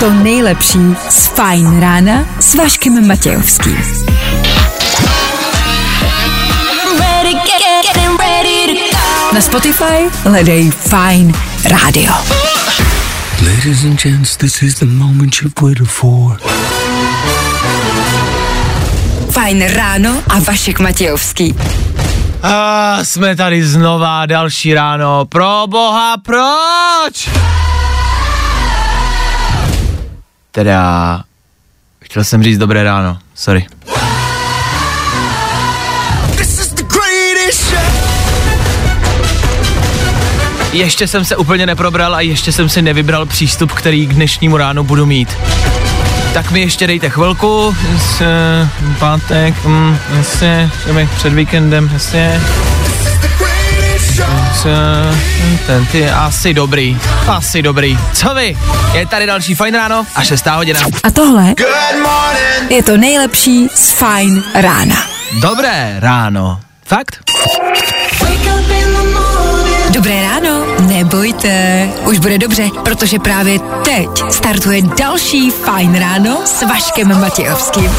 to nejlepší z Fajn rána s Vaškem Matějovským. Na Spotify hledej Fajn rádio. Ladies and gents, this is the moment you've waited for. Fajn ráno a Vašek Matějovský. A jsme tady znova, další ráno. Pro boha, proč? Teda, chtěl jsem říct dobré ráno, sorry. Ještě jsem se úplně neprobral a ještě jsem si nevybral přístup, který k dnešnímu ránu budu mít. Tak mi ještě dejte chvilku, s, pátek, mm, jasně, před víkendem, jasně. S, eh, ten, ty, asi dobrý, asi dobrý. Co vy? Je tady další fajn ráno a šestá hodina. A tohle je to nejlepší z Fajn rána. Dobré ráno. Fakt? Dobré ráno, nebojte, už bude dobře, protože právě teď startuje další Fajn ráno s Vaškem Matějovským.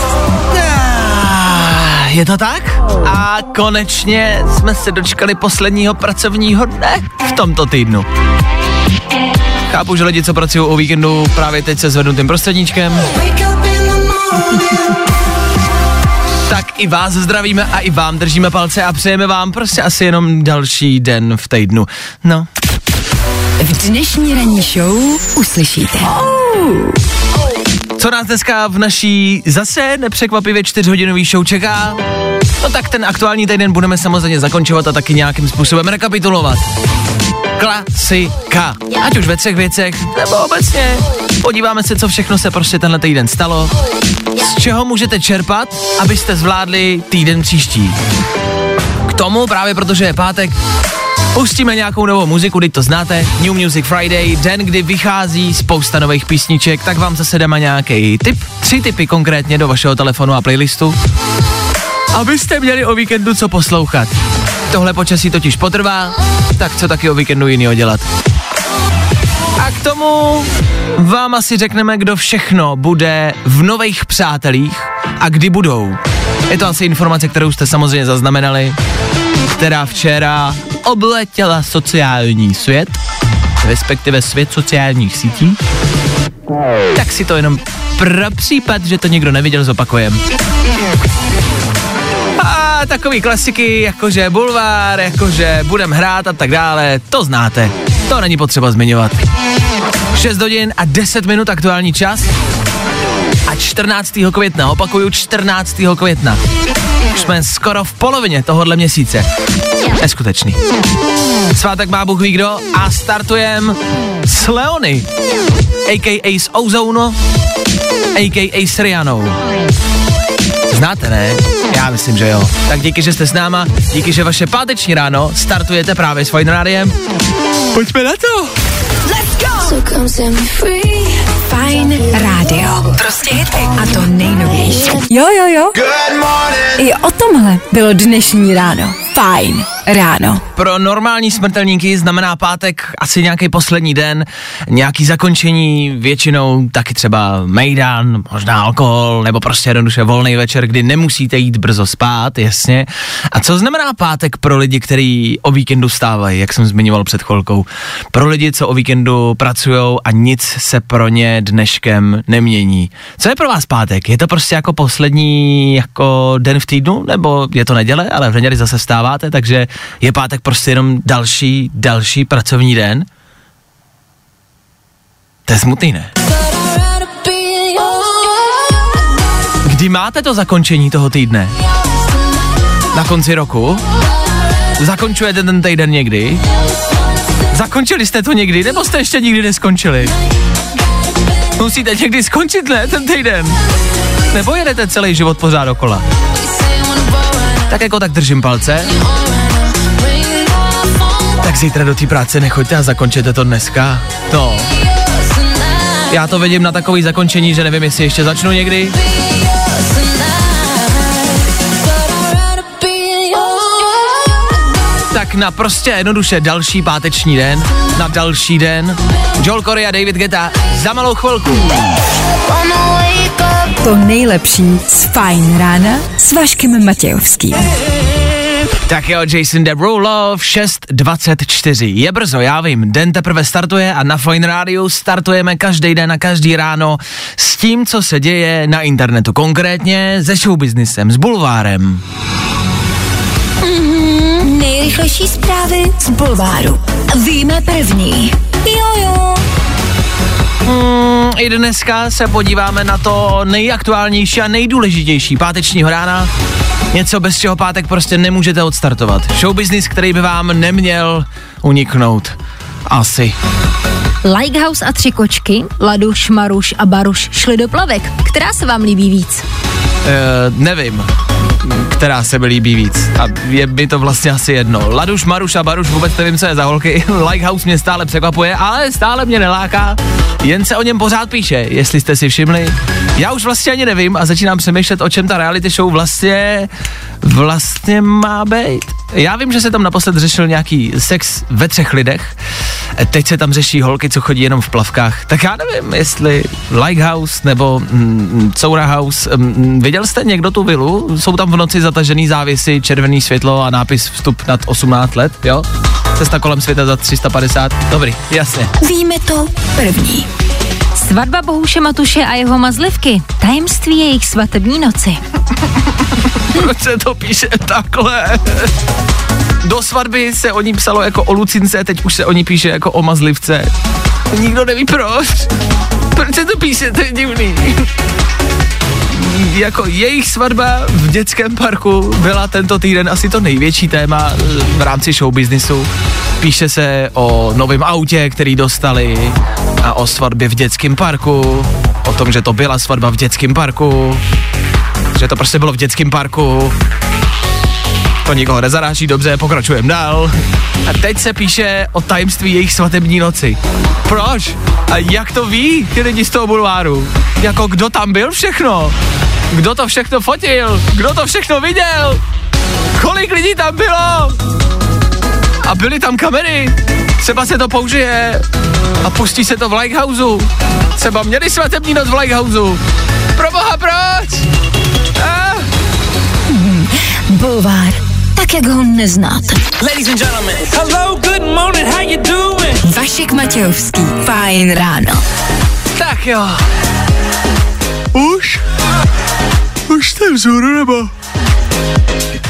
Ah, Je to tak? A konečně jsme se dočkali posledního pracovního dne v tomto týdnu. Chápu, že lidi, co pracují o víkendu, právě teď se zvednutým prostředníčkem. Tak i vás zdravíme a i vám držíme palce a přejeme vám prostě asi jenom další den v týdnu. No, V dnešní ranní show uslyšíte. co nás dneska v naší zase nepřekvapivě čtyřhodinový show čeká? No tak ten aktuální týden budeme samozřejmě zakončovat a taky nějakým způsobem rekapitulovat. Klasika. Ať už ve třech věcech, nebo obecně. Podíváme se, co všechno se prostě tenhle týden stalo. Z čeho můžete čerpat, abyste zvládli týden příští. K tomu právě protože je pátek, Pustíme nějakou novou muziku, teď to znáte, New Music Friday, den, kdy vychází spousta nových písniček, tak vám zase dáme nějaký tip, tři tipy konkrétně do vašeho telefonu a playlistu, abyste měli o víkendu co poslouchat. Tohle počasí totiž potrvá, tak co taky o víkendu jinýho dělat. A k tomu vám asi řekneme, kdo všechno bude v nových přátelích a kdy budou. Je to asi informace, kterou jste samozřejmě zaznamenali, která včera obletěla sociální svět, respektive svět sociálních sítí. Tak si to jenom pro případ, že to někdo neviděl, zopakujem. A takový klasiky, jakože bulvár, jakože budem hrát a tak dále, to znáte. To není potřeba zmiňovat. 6 hodin a 10 minut aktuální čas. A 14. května, opakuju 14. května. Jsme skoro v polovině tohohle měsíce. Neskutečný. Svátek má Bůh ví kdo a startujem s Leony, a.k.a. s Ozone, a.k.a. s Rianou. Znáte, ne? Já myslím, že jo. Tak díky, že jste s náma, díky, že vaše páteční ráno startujete právě s Fine Rádiem. Pojďme na to! So come set me free. Fajn rádio. Prostě hity. A to nejnovější. Jo, jo, jo. I o tomhle bylo dnešní ráno. Fajn ráno. Pro normální smrtelníky znamená pátek asi nějaký poslední den, nějaký zakončení, většinou taky třeba mejdan, možná alkohol, nebo prostě jednoduše volný večer, kdy nemusíte jít brzo spát, jasně. A co znamená pátek pro lidi, kteří o víkendu stávají, jak jsem zmiňoval před chvilkou? Pro lidi, co o víkendu pracují a nic se pro ně dneškem nemění. Co je pro vás pátek? Je to prostě jako poslední jako den v týdnu, nebo je to neděle, ale v neděli zase vstáváte, takže je pátek prostě jenom další, další pracovní den? To je smutný, ne? Kdy máte to zakončení toho týdne? Na konci roku? Zakončujete ten týden někdy? Zakončili jste to někdy, nebo jste ještě nikdy neskončili? Musíte někdy skončit, ne, ten týden? Nebo jedete celý život pořád dokola? Tak jako tak držím palce. Tak zítra do té práce nechoďte a zakončete to dneska. No. Já to vidím na takový zakončení, že nevím, jestli ještě začnu někdy. Tak tak na prostě jednoduše další páteční den, na další den. Joel Corey a David Geta za malou chvilku. To nejlepší z Fajn rána s Vaškem Matějovským. Tak jo, Jason Derulo v 6.24. Je brzo, já vím, den teprve startuje a na Fine Radio startujeme každý den a každý ráno s tím, co se děje na internetu, konkrétně se showbiznisem, s bulvárem. Nejrychlejší zprávy z Bulváru. Víme první. Jojo. Mm, I dneska se podíváme na to nejaktuálnější a nejdůležitější pátečního rána. Něco, bez čeho pátek prostě nemůžete odstartovat. Showbiznis, který by vám neměl uniknout. Asi. Lighthouse a tři kočky, Laduš, Maruš a Baruš šli do plavek. Která se vám líbí víc? Uh, nevím, která se mi líbí víc. A je mi to vlastně asi jedno. Laduš, Maruš a Baruš vůbec nevím, co je za holky. Lighthouse mě stále překvapuje, ale stále mě neláká. Jen se o něm pořád píše, jestli jste si všimli. Já už vlastně ani nevím a začínám přemýšlet, o čem ta reality show vlastně vlastně má být. Já vím, že se tam naposled řešil nějaký sex ve třech lidech. Teď se tam řeší holky, co chodí jenom v plavkách. Tak já nevím, jestli Lighthouse nebo mm, Coura House. Mm, viděl jste někdo tu vilu? Jsou tam v noci zatažený závěsy, červený světlo a nápis vstup nad 18 let, jo? Cesta kolem světa za 350. Dobrý, jasně. Víme to první. Svatba Bohuše Matuše a jeho mazlivky. Tajemství jejich svatební noci. Proč se to píše takhle? Do svatby se o ní psalo jako o Lucince, teď už se o ní píše jako o mazlivce. Nikdo neví proč. Proč se to píše, to je divný. Jako jejich svatba v dětském parku byla tento týden asi to největší téma eh, v rámci showbiznisu. Píše se o novém autě, který dostali a o svatbě v dětském parku, o tom, že to byla svatba v dětském parku, že to prostě bylo v dětském parku. To nikoho nezaráží, dobře, pokračujeme dál. A teď se píše o tajemství jejich svatební noci. Proč? A jak to ví ty lidi z toho bulváru? Jako kdo tam byl všechno? Kdo to všechno fotil? Kdo to všechno viděl? Kolik lidí tam bylo? A byly tam kamery? Třeba se to použije a pustí se to v Lighthouseu. Třeba měli svatební noc v Lighthouseu. Proboha, proč? Ah. Bulvár. Tak, jak ho neznáte. Ladies and gentlemen. Hello, good morning, how you doing? Vašek Matějovský. Fajn ráno. Tak jo. Už? Už jste vzhůru nebo?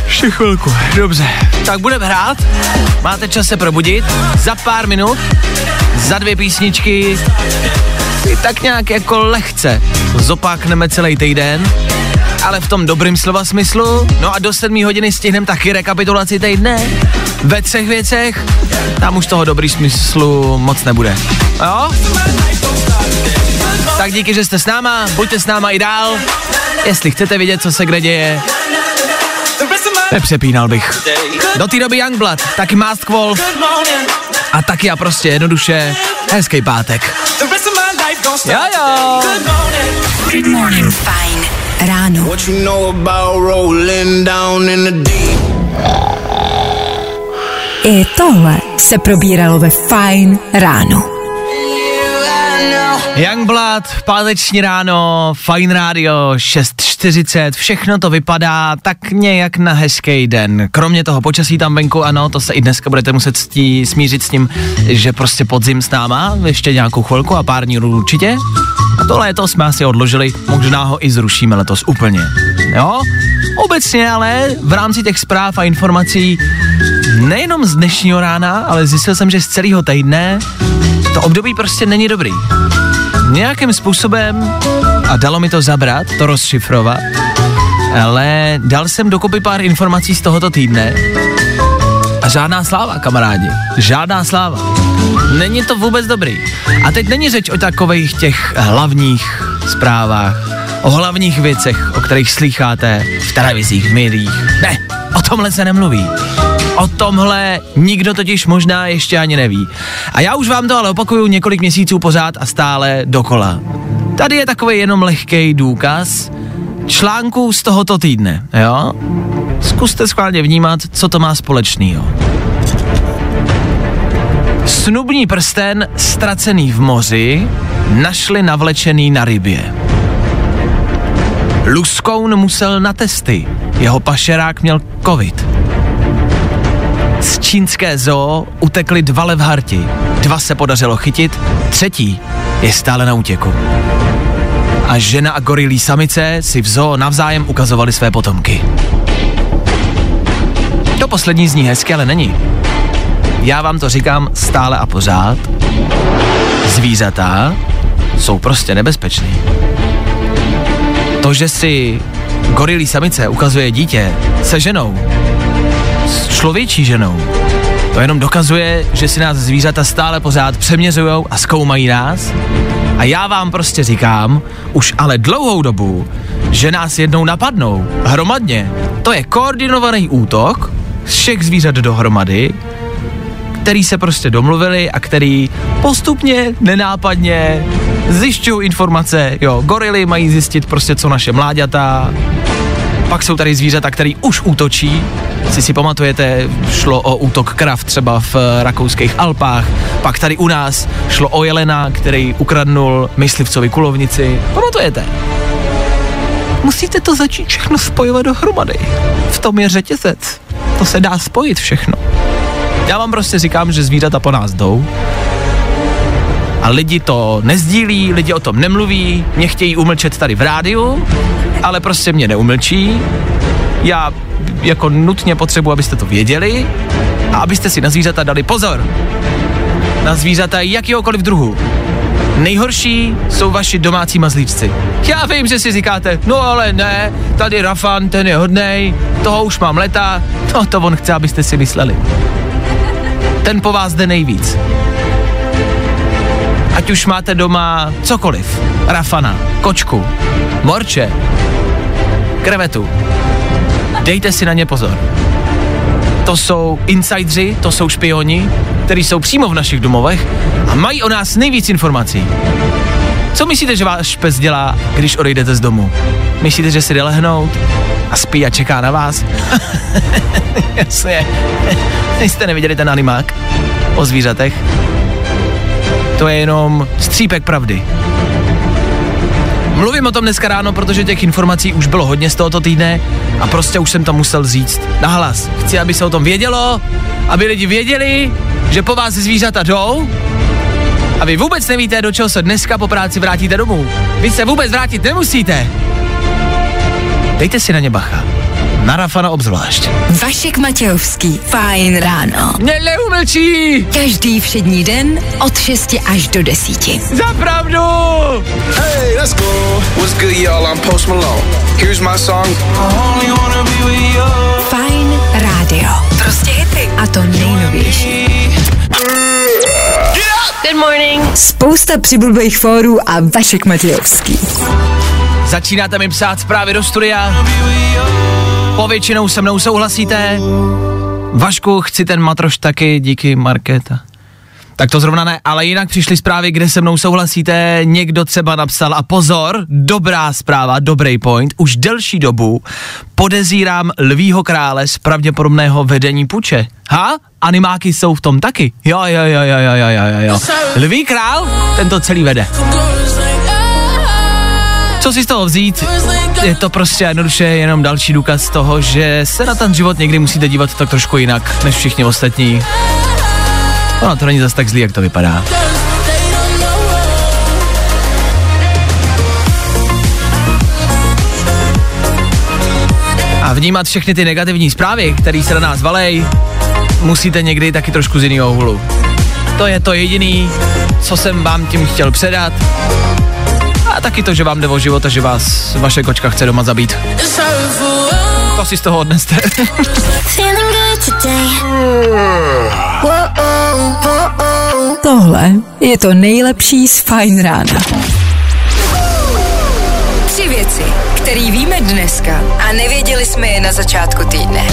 Ještě chvilku, dobře. Tak budeme hrát. Máte čas se probudit. Za pár minut, za dvě písničky, si tak nějak jako lehce zopákneme celý týden, ale v tom dobrým slova smyslu. No a do 7 hodiny stihneme taky rekapitulaci týdne. Ve třech věcech, tam už toho dobrý smyslu moc nebude. Jo? Tak díky, že jste s náma, buďte s náma i dál. Jestli chcete vidět, co se kde děje, nepřepínal bych. Do té doby Youngblood, taky Mask Wolf a taky a prostě jednoduše hezký pátek. Jo jo. Good morning. Fajn ráno. What you know about rolling down in the deep? I tohle se probíralo ve Fajn ráno. Youngblood, páteční ráno, Fine Radio, 6.40, všechno to vypadá tak nějak na hezký den. Kromě toho počasí tam venku, ano, to se i dneska budete muset stí, smířit s tím, že prostě podzim s náma, ještě nějakou chvilku a pár dní určitě. To léto jsme asi odložili, možná ho i zrušíme letos úplně. Jo? Obecně ale v rámci těch zpráv a informací nejenom z dnešního rána, ale zjistil jsem, že z celého týdne to období prostě není dobrý. Nějakým způsobem, a dalo mi to zabrat, to rozšifrovat, ale dal jsem dokopy pár informací z tohoto týdne a žádná sláva, kamarádi. Žádná sláva. Není to vůbec dobrý. A teď není řeč o takových těch hlavních zprávách, o hlavních věcech, o kterých slycháte v televizích, v médiích. Ne, o tomhle se nemluví. O tomhle nikdo totiž možná ještě ani neví. A já už vám to ale opakuju několik měsíců pořád a stále dokola. Tady je takový jenom lehký důkaz článků z tohoto týdne, jo? Zkuste schválně vnímat, co to má společného. Snubní prsten, ztracený v moři, našli navlečený na rybě. Luskoun musel na testy, jeho pašerák měl covid. Z čínské zoo utekli dva levharti, dva se podařilo chytit, třetí je stále na útěku. A žena a gorilí samice si v zoo navzájem ukazovali své potomky. Poslední zní hezky, ale není. Já vám to říkám stále a pořád. Zvířata jsou prostě nebezpečný. To, že si gorilí samice ukazuje dítě se ženou, s člověčí ženou, to jenom dokazuje, že si nás zvířata stále pořád přeměřují a zkoumají nás. A já vám prostě říkám, už ale dlouhou dobu, že nás jednou napadnou hromadně. To je koordinovaný útok všech zvířat dohromady, který se prostě domluvili a který postupně, nenápadně zjišťují informace, jo, gorily mají zjistit prostě, co naše mláďata, pak jsou tady zvířata, který už útočí, si si pamatujete, šlo o útok krav třeba v eh, rakouských Alpách, pak tady u nás šlo o jelena, který ukradnul myslivcovi kulovnici, pamatujete? Musíte to začít všechno spojovat dohromady. V tom je řetězec. To se dá spojit všechno. Já vám prostě říkám, že zvířata po nás jdou a lidi to nezdílí, lidi o tom nemluví, mě chtějí umlčet tady v rádiu, ale prostě mě neumlčí. Já jako nutně potřebuji, abyste to věděli a abyste si na zvířata dali pozor. Na zvířata jakýhokoliv druhu. Nejhorší jsou vaši domácí mazlíčci. Já vím, že si říkáte, no ale ne, tady Rafan, ten je hodnej, toho už mám leta, no to on chce, abyste si mysleli. Ten po vás jde nejvíc. Ať už máte doma cokoliv, Rafana, kočku, morče, krevetu, dejte si na ně pozor. To jsou insidři, to jsou špioni, kteří jsou přímo v našich domovech a mají o nás nejvíc informací. Co myslíte, že váš pes dělá, když odejdete z domu? Myslíte, že si jde lehnout a spí a čeká na vás? Jasně. Jste neviděli ten animák o zvířatech? To je jenom střípek pravdy. Mluvím o tom dneska ráno, protože těch informací už bylo hodně z tohoto týdne a prostě už jsem to musel říct nahlas. Chci, aby se o tom vědělo, aby lidi věděli, že po vás zvířata jdou a vy vůbec nevíte, do čeho se dneska po práci vrátíte domů. Vy se vůbec vrátit nemusíte. Dejte si na ně bacha. Na Rafana obzvlášť. Vašek Matějovský. Fajn ráno. Mě neumlčí! Každý všední den od 6 až do 10. Za pravdu! Hey, let's go. What's good, y'all? I'm Post Malone. Here's my song. Only wanna be with you. Fajn rádio. Prostě hity. A to nejnovější. Good morning. Spousta přibulbých fórů a Vašek Matějovský. Začínáte mi psát zprávy do studia. Povětšinou se mnou souhlasíte. Vašku, chci ten matroš taky, díky Markéta. Tak to zrovna ne, ale jinak přišly zprávy, kde se mnou souhlasíte, někdo třeba napsal a pozor, dobrá zpráva, dobrý point, už delší dobu podezírám lvího krále z pravděpodobného vedení puče. Ha? Animáky jsou v tom taky. Jo, jo, jo, jo, jo, jo, jo, jo. Lví král, ten to celý vede. Co si z toho vzít? Je to prostě jednoduše jenom další důkaz toho, že se na ten život někdy musíte dívat tak trošku jinak, než všichni ostatní. No, to není zase tak zlý, jak to vypadá. A vnímat všechny ty negativní zprávy, které se na nás valej, musíte někdy taky trošku z jiného úhlu. To je to jediný, co jsem vám tím chtěl předat. A taky to, že vám jde o život a že vás vaše kočka chce doma zabít. To si z toho odneste. Tohle je to nejlepší z Fajn rána. Tři věci, které víme dneska a nevěděli jsme je na začátku týdne.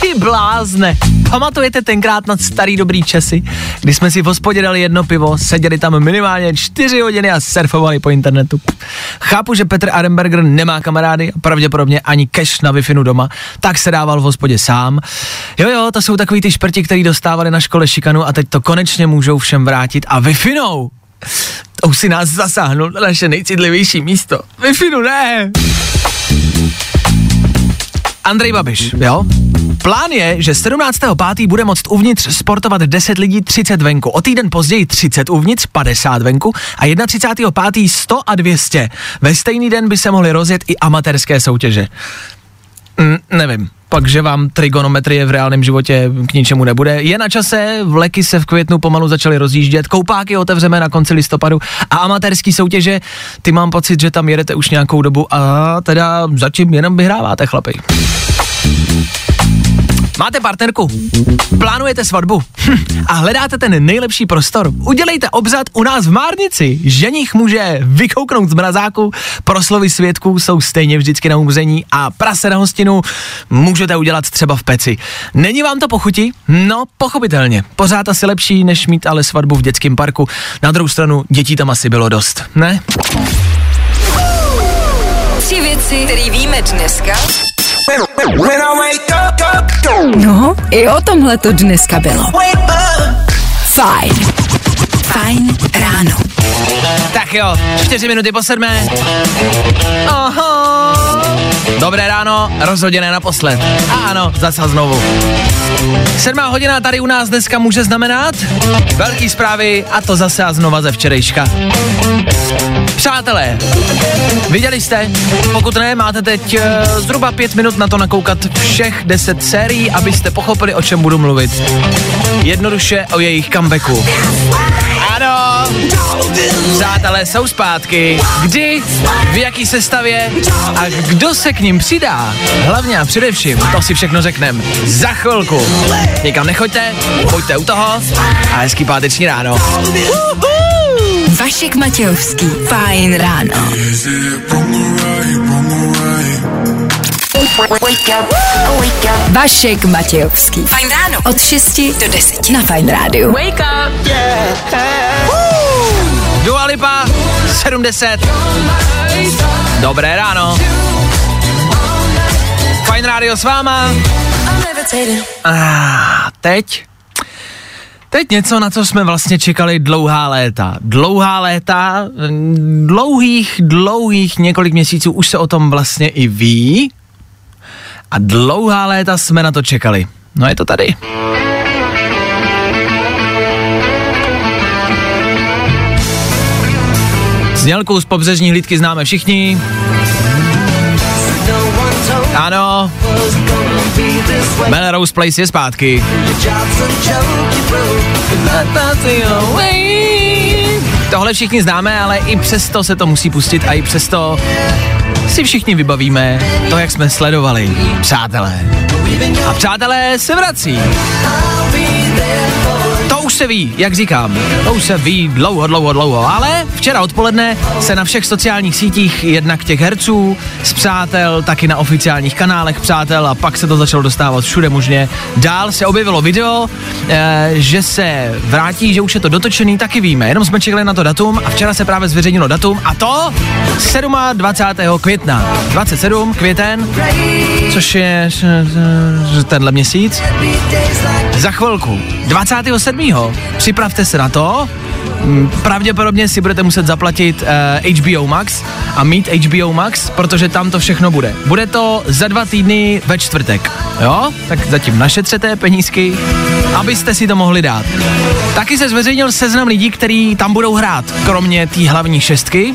Ty blázne. Pamatujete tenkrát na starý dobrý časy, kdy jsme si v hospodě dali jedno pivo, seděli tam minimálně čtyři hodiny a surfovali po internetu. Chápu, že Petr Arenberger nemá kamarády pravděpodobně ani cash na wi doma, tak se dával v hospodě sám. Jo, jo, to jsou takový ty šprti, který dostávali na škole šikanu a teď to konečně můžou všem vrátit a wi už si nás zasáhnul na naše nejcitlivější místo. wi ne! Andrej Babiš, jo? Plán je, že 17.5. bude moct uvnitř sportovat 10 lidí 30 venku, o týden později 30 uvnitř, 50 venku a 31.5. 100 a 200. Ve stejný den by se mohly rozjet i amatérské soutěže. Mm, nevím, pak, že vám trigonometrie v reálném životě k ničemu nebude. Je na čase, vleky se v květnu pomalu začaly rozjíždět, koupáky otevřeme na konci listopadu a amatérský soutěže, ty mám pocit, že tam jedete už nějakou dobu a teda zatím jenom vyhráváte chlapi. Máte partnerku, plánujete svatbu hm, a hledáte ten nejlepší prostor. Udělejte obzad u nás v Márnici. Ženich může vykouknout z mrazáku, proslovy svědků jsou stejně vždycky na umření a prase na hostinu můžete udělat třeba v peci. Není vám to pochutí? No, pochopitelně. Pořád asi lepší, než mít ale svatbu v dětském parku. Na druhou stranu, dětí tam asi bylo dost, ne? Tři věci, které víme dneska No, i o tomhle to dneska bylo. Fajn. Fajn ráno. Tak jo, čtyři minuty po sedmé. Aha. Dobré ráno, rozhodně naposled. Ano, zase znovu. Sedmá hodina tady u nás dneska může znamenat velký zprávy a to zase a znova ze včerejška. Přátelé, viděli jste? Pokud ne, máte teď uh, zhruba pět minut na to nakoukat všech deset sérií, abyste pochopili, o čem budu mluvit. Jednoduše o jejich comebacku. Přátelé jsou zpátky. Kdy, v jaký sestavě a kdo se k ním přidá? Hlavně a především, to si všechno řekneme za chvilku. Nikam nechoďte, pojďte u toho a hezký páteční ráno. Vašek Matějovský, fajn ráno. Vašek Matějovský. Fajn ráno. Od 6 do 10 na Fajn rádiu. Wake up, yeah. Dua Lipa, 70. Dobré ráno. Fajn rádio s váma. A teď Teď něco, na co jsme vlastně čekali dlouhá léta. Dlouhá léta, dlouhých, dlouhých několik měsíců už se o tom vlastně i ví. A dlouhá léta jsme na to čekali. No je to tady. Znělku z pobřežní hlídky známe všichni. Ano. Melrose Place je zpátky. Tohle všichni známe, ale i přesto se to musí pustit a i přesto si všichni vybavíme to, jak jsme sledovali. Přátelé. A přátelé se vrací už se ví, jak říkám, to už se ví dlouho, dlouho, dlouho, ale včera odpoledne se na všech sociálních sítích, jednak těch herců, z přátel, taky na oficiálních kanálech přátel a pak se to začalo dostávat všude možně. Dál se objevilo video, e, že se vrátí, že už je to dotočený, taky víme, jenom jsme čekali na to datum a včera se právě zveřejnilo datum a to 27. května. 27 květen, což je tenhle měsíc. Za chvilku, 27 připravte se na to, mm, pravděpodobně si budete muset zaplatit uh, eh, HBO Max a mít HBO Max, protože tam to všechno bude. Bude to za dva týdny ve čtvrtek, jo? Tak zatím našetřete penízky, abyste si to mohli dát. Taky se zveřejnil seznam lidí, kteří tam budou hrát, kromě té hlavní šestky.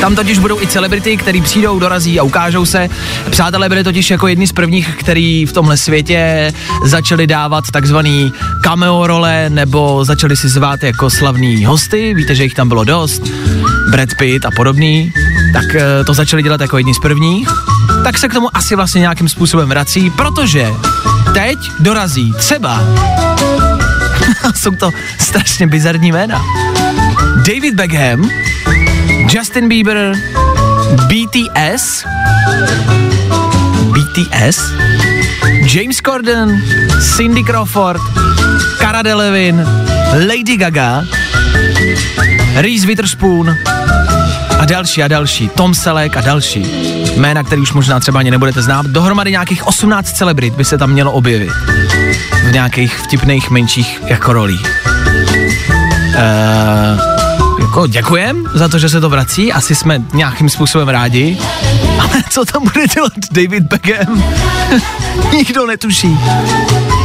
Tam totiž budou i celebrity, který přijdou, dorazí a ukážou se. Přátelé byli totiž jako jedni z prvních, který v tomhle světě začali dávat takzvaný cameo role, nebo začali si zvát jako slavní hosty, víte, že jich tam bylo dost, Brad Pitt a podobný, tak eh, to začali dělat jako jedni z prvních, tak se k tomu asi vlastně nějakým způsobem vrací, protože teď dorazí třeba jsou to strašně bizarní jména. David Beckham, Justin Bieber, BTS, BTS, James Corden, Cindy Crawford, Cara Delevingne, Lady Gaga, Reese Witherspoon a další a další, Tom Selleck a další. Jména, který už možná třeba ani nebudete znát. Dohromady nějakých 18 celebrit by se tam mělo objevit. V nějakých vtipných menších jako rolích. Uh, jako děkujem za to, že se to vrací, asi jsme nějakým způsobem rádi, ale co tam bude dělat David Beckham? Nikdo netuší.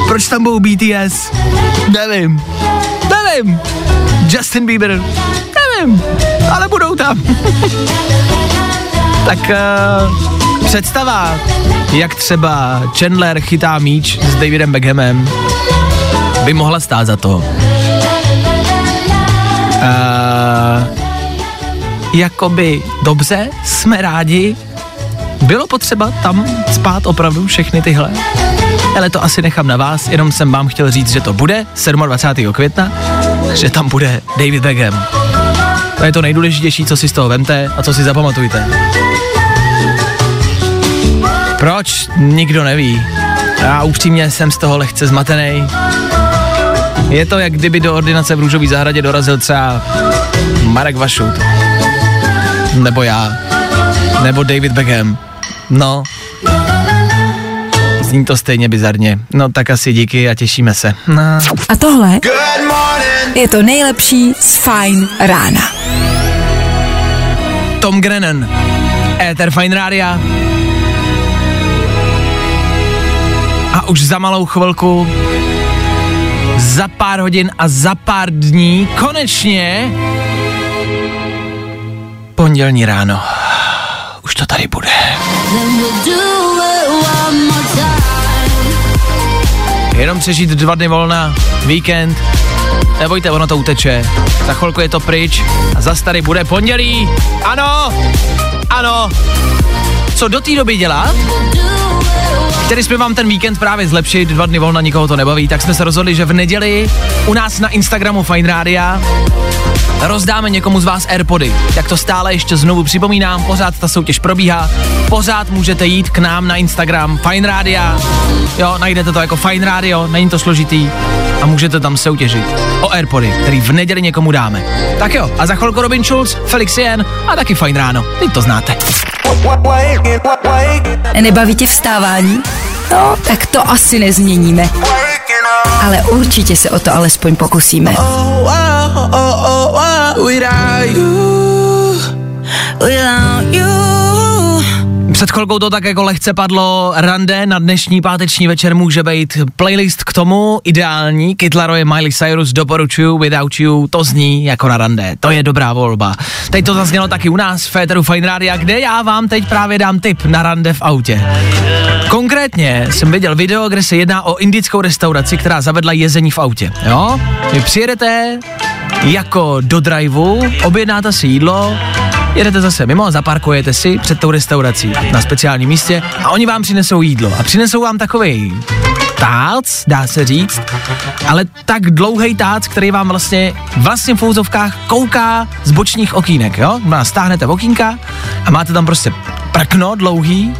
Proč tam budou BTS? Nevím. Nevím. Justin Bieber? Nevím. Ale budou tam. tak uh, představa, jak třeba Chandler chytá míč s Davidem Beckhamem, by mohla stát za to. Jakoby dobře, jsme rádi. Bylo potřeba tam spát opravdu všechny tyhle? Ale to asi nechám na vás, jenom jsem vám chtěl říct, že to bude 27. května, že tam bude David Beckham. To je to nejdůležitější, co si z toho vemte a co si zapamatujte. Proč? Nikdo neví. Já upřímně jsem z toho lehce zmatený. Je to, jak kdyby do ordinace v Růžové zahradě dorazil třeba Marek Vašut. Nebo já. Nebo David Beckham. No. Zní to stejně bizarně. No tak asi díky a těšíme se. No. A tohle je to nejlepší z Fine rána. Tom Grennan. Ether Fine Rádia. A už za malou chvilku za pár hodin a za pár dní konečně pondělní ráno. Už to tady bude. Jenom přežít dva dny volna, víkend, nebojte, ono to uteče. Za chvilku je to pryč a zas tady bude pondělí. Ano, ano. Co do té doby dělat? Chtěli jsme vám ten víkend právě zlepšit, dva dny volna, nikoho to nebaví, tak jsme se rozhodli, že v neděli u nás na Instagramu Fine Rádia rozdáme někomu z vás Airpody. Jak to stále ještě znovu připomínám, pořád ta soutěž probíhá, pořád můžete jít k nám na Instagram Fine Rádia, jo, najdete to jako Fine Radio, není to složitý a můžete tam soutěžit o Airpody, který v neděli někomu dáme. Tak jo, a za chvilku Robin Schulz, Felix Jen a taky Fine Ráno, vy to znáte. Nebaví tě vstávání? No, tak to asi nezměníme. Ale určitě se o to alespoň pokusíme. Před chvilkou to tak jako lehce padlo, rande na dnešní páteční večer může být playlist k tomu, ideální, Kytlaroje Miley Cyrus doporučuju, Without You, to zní jako na rande, to je dobrá volba. Teď to zaznělo taky u nás Féteru Fine Radio, kde já vám teď právě dám tip na rande v autě. Konkrétně jsem viděl video, kde se jedná o indickou restauraci, která zavedla jezení v autě, jo? Vy přijedete jako do driveu, objednáte si jídlo, jedete zase mimo a zaparkujete si před tou restaurací na speciálním místě a oni vám přinesou jídlo a přinesou vám takový tác, dá se říct, ale tak dlouhý tác, který vám vlastně vlastně v fouzovkách kouká z bočních okýnek, jo? Stáhnete okýnka a máte tam prostě prkno dlouhý,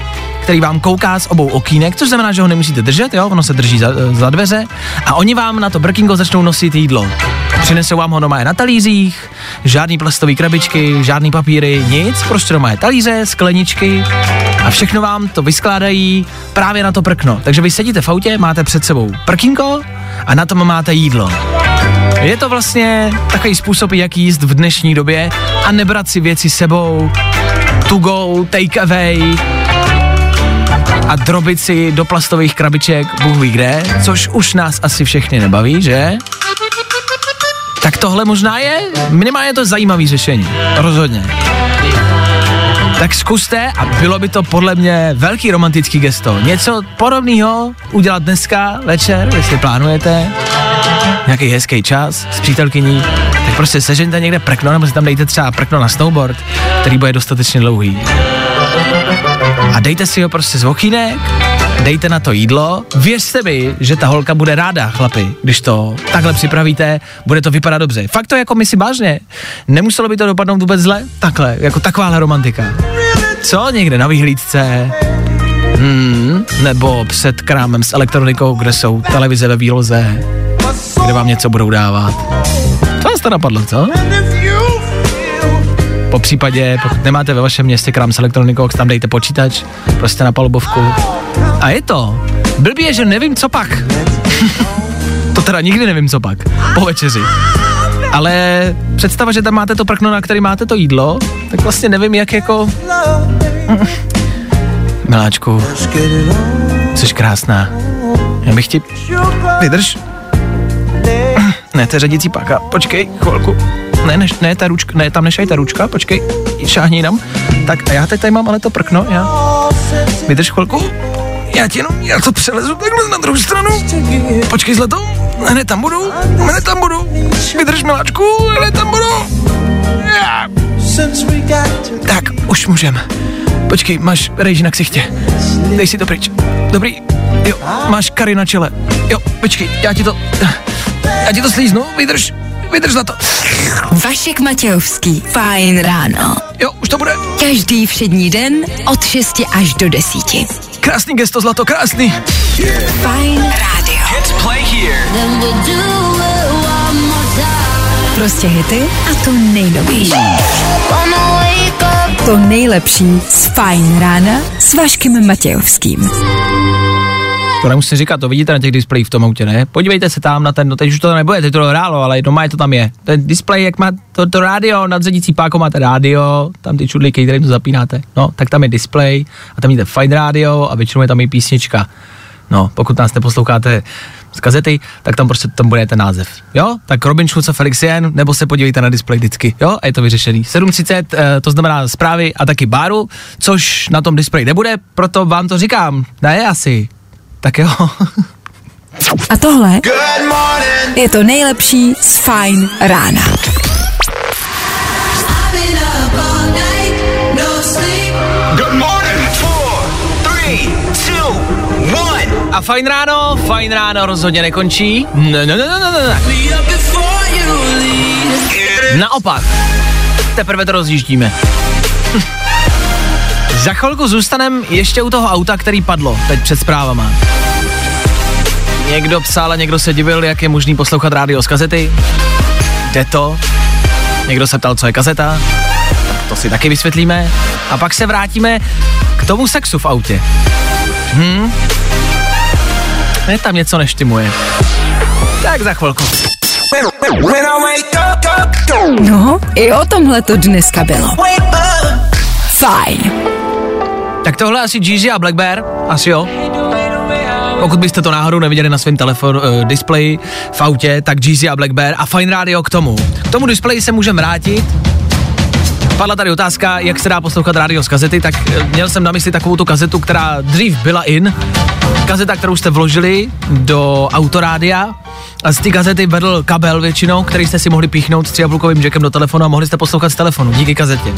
který vám kouká z obou okýnek, což znamená, že ho nemusíte držet, jo, ono se drží za, za dveře a oni vám na to brkingo začnou nosit jídlo. Přinesou vám ho doma na talířích, žádný plastový krabičky, žádný papíry, nic, prostě doma je talíře, skleničky a všechno vám to vyskládají právě na to prkno. Takže vy sedíte v autě, máte před sebou prkinko a na tom máte jídlo. Je to vlastně takový způsob, jak jíst v dnešní době a nebrat si věci sebou, to go, take away, a drobit si do plastových krabiček Bůh ví kde, což už nás asi všechny nebaví, že? Tak tohle možná je, minimálně to zajímavý řešení, rozhodně. Tak zkuste a bylo by to podle mě velký romantický gesto. Něco podobného udělat dneska večer, jestli plánujete, nějaký hezký čas s přítelkyní, tak prostě sežeňte někde prkno, nebo si tam dejte třeba prkno na snowboard, který bude dostatečně dlouhý a dejte si ho prostě z okýnek, dejte na to jídlo, věřte mi, že ta holka bude ráda, chlapi, když to takhle připravíte, bude to vypadat dobře. Fakt to jako my si vážně, nemuselo by to dopadnout vůbec zle, takhle, jako takováhle romantika. Co? Někde na vyhlídce? Hmm, nebo před krámem s elektronikou, kde jsou televize ve výloze, kde vám něco budou dávat. To vás to napadlo, co? Po případě, pokud nemáte ve vašem městě krám s elektronikou, tam dejte počítač, prostě na palubovku. A je to. Blbý je, že nevím, co pak. to teda nikdy nevím, co pak. Po večeři. Ale představa, že tam máte to prkno, na který máte to jídlo, tak vlastně nevím, jak jako... Miláčku, jsi krásná. Já bych ti... Vydrž. Ne, to je řadící páka. Počkej, chvilku. Ne, ne, ne, ta ručka, ne, tam nešaj ta ručka, počkej, šáhni nám. Tak a já teď tady mám ale to prkno, já. Vydrž chvilku. Já ti jenom, já to přelezu takhle na druhou stranu. Počkej, zlato. Ne, ne, tam budu. Ne, tam budu. Vydrž, miláčku, ne, tam budu. Já. Tak, už můžem. Počkej, máš rejži na ksichtě. Dej si to pryč. Dobrý. Jo, máš kary na čele. Jo, počkej, já ti to... Já ti to slíznu, vydrž, vydrž na to. Vašek Matějovský. Fajn ráno. Jo, už to bude. Každý všední den od 6 až do 10. Krásný gesto, zlato, krásný. Fajn rádio. Prostě hity a to nejnovější. To nejlepší z Fajn rána s Vaškem Matějovským. To nemusím říkat, to vidíte na těch displejích v tom autě, ne? Podívejte se tam na ten, no teď už to nebude, teď to hrálo, ale doma je to tam je. Ten displej, jak má to, to rádio, nad pákou máte rádio, tam ty čudlíky, kterým to zapínáte. No, tak tam je displej a tam máte fajn rádio a většinou je tam i písnička. No, pokud nás neposloucháte z kazety, tak tam prostě tam bude ten název. Jo? Tak Robin Schulz a Felix Jen, nebo se podívejte na displej vždycky. Jo? A je to vyřešený. 7.30, eh, to znamená zprávy a taky báru, což na tom displeji nebude, proto vám to říkám. Ne, asi. Tak jo. A tohle je to nejlepší z Fajn rána. Good morning. Four, three, two, one. A fajn ráno, fajn ráno rozhodně nekončí. Ne, ne, ne, ne, ne, ne. Naopak, teprve to rozjíždíme. Za chvilku zůstanem ještě u toho auta, který padlo teď před zprávama. Někdo psal a někdo se divil, jak je možný poslouchat rádio z kazety. Jde to. Někdo se ptal, co je kazeta. To si taky vysvětlíme. A pak se vrátíme k tomu sexu v autě. Hm? Ne, tam něco neštimuje. Tak za chvilku. No, i o tomhle to dneska bylo. Fajn. Tak tohle asi Jeezy a Black Bear, asi jo. Pokud byste to náhodou neviděli na svém telefonu, uh, displeji v autě, tak Jeezy a Black Bear a Fine Radio k tomu. K tomu displeji se můžeme vrátit. Padla tady otázka, jak se dá poslouchat rádio z kazety, tak eh, měl jsem na mysli takovou tu kazetu, která dřív byla in. Kazeta, kterou jste vložili do autorádia z té kazety vedl kabel většinou, který jste si mohli píchnout s tříapulkovým jackem do telefonu a mohli jste poslouchat z telefonu díky kazetě.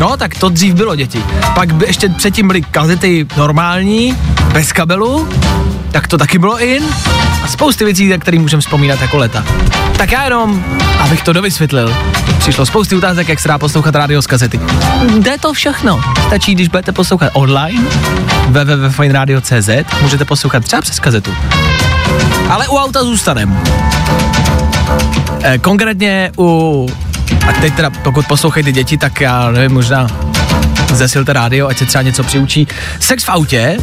No, tak to dřív bylo, děti. Pak by ještě předtím byly kazety normální, bez kabelu, tak to taky bylo in. A spousty věcí, na které můžeme vzpomínat jako leta. Tak já jenom, abych to dovysvětlil, přišlo spousty otázek, jak se dá poslouchat rádio z kazety. Jde to všechno. Stačí, když budete poslouchat online, www.fineradio.cz, můžete poslouchat třeba přes kazetu. Ale u auta zůstanem. E, konkrétně u... A teď teda, pokud poslouchají děti, tak já nevím, možná zesilte rádio, ať se třeba něco přiučí. Sex v autě,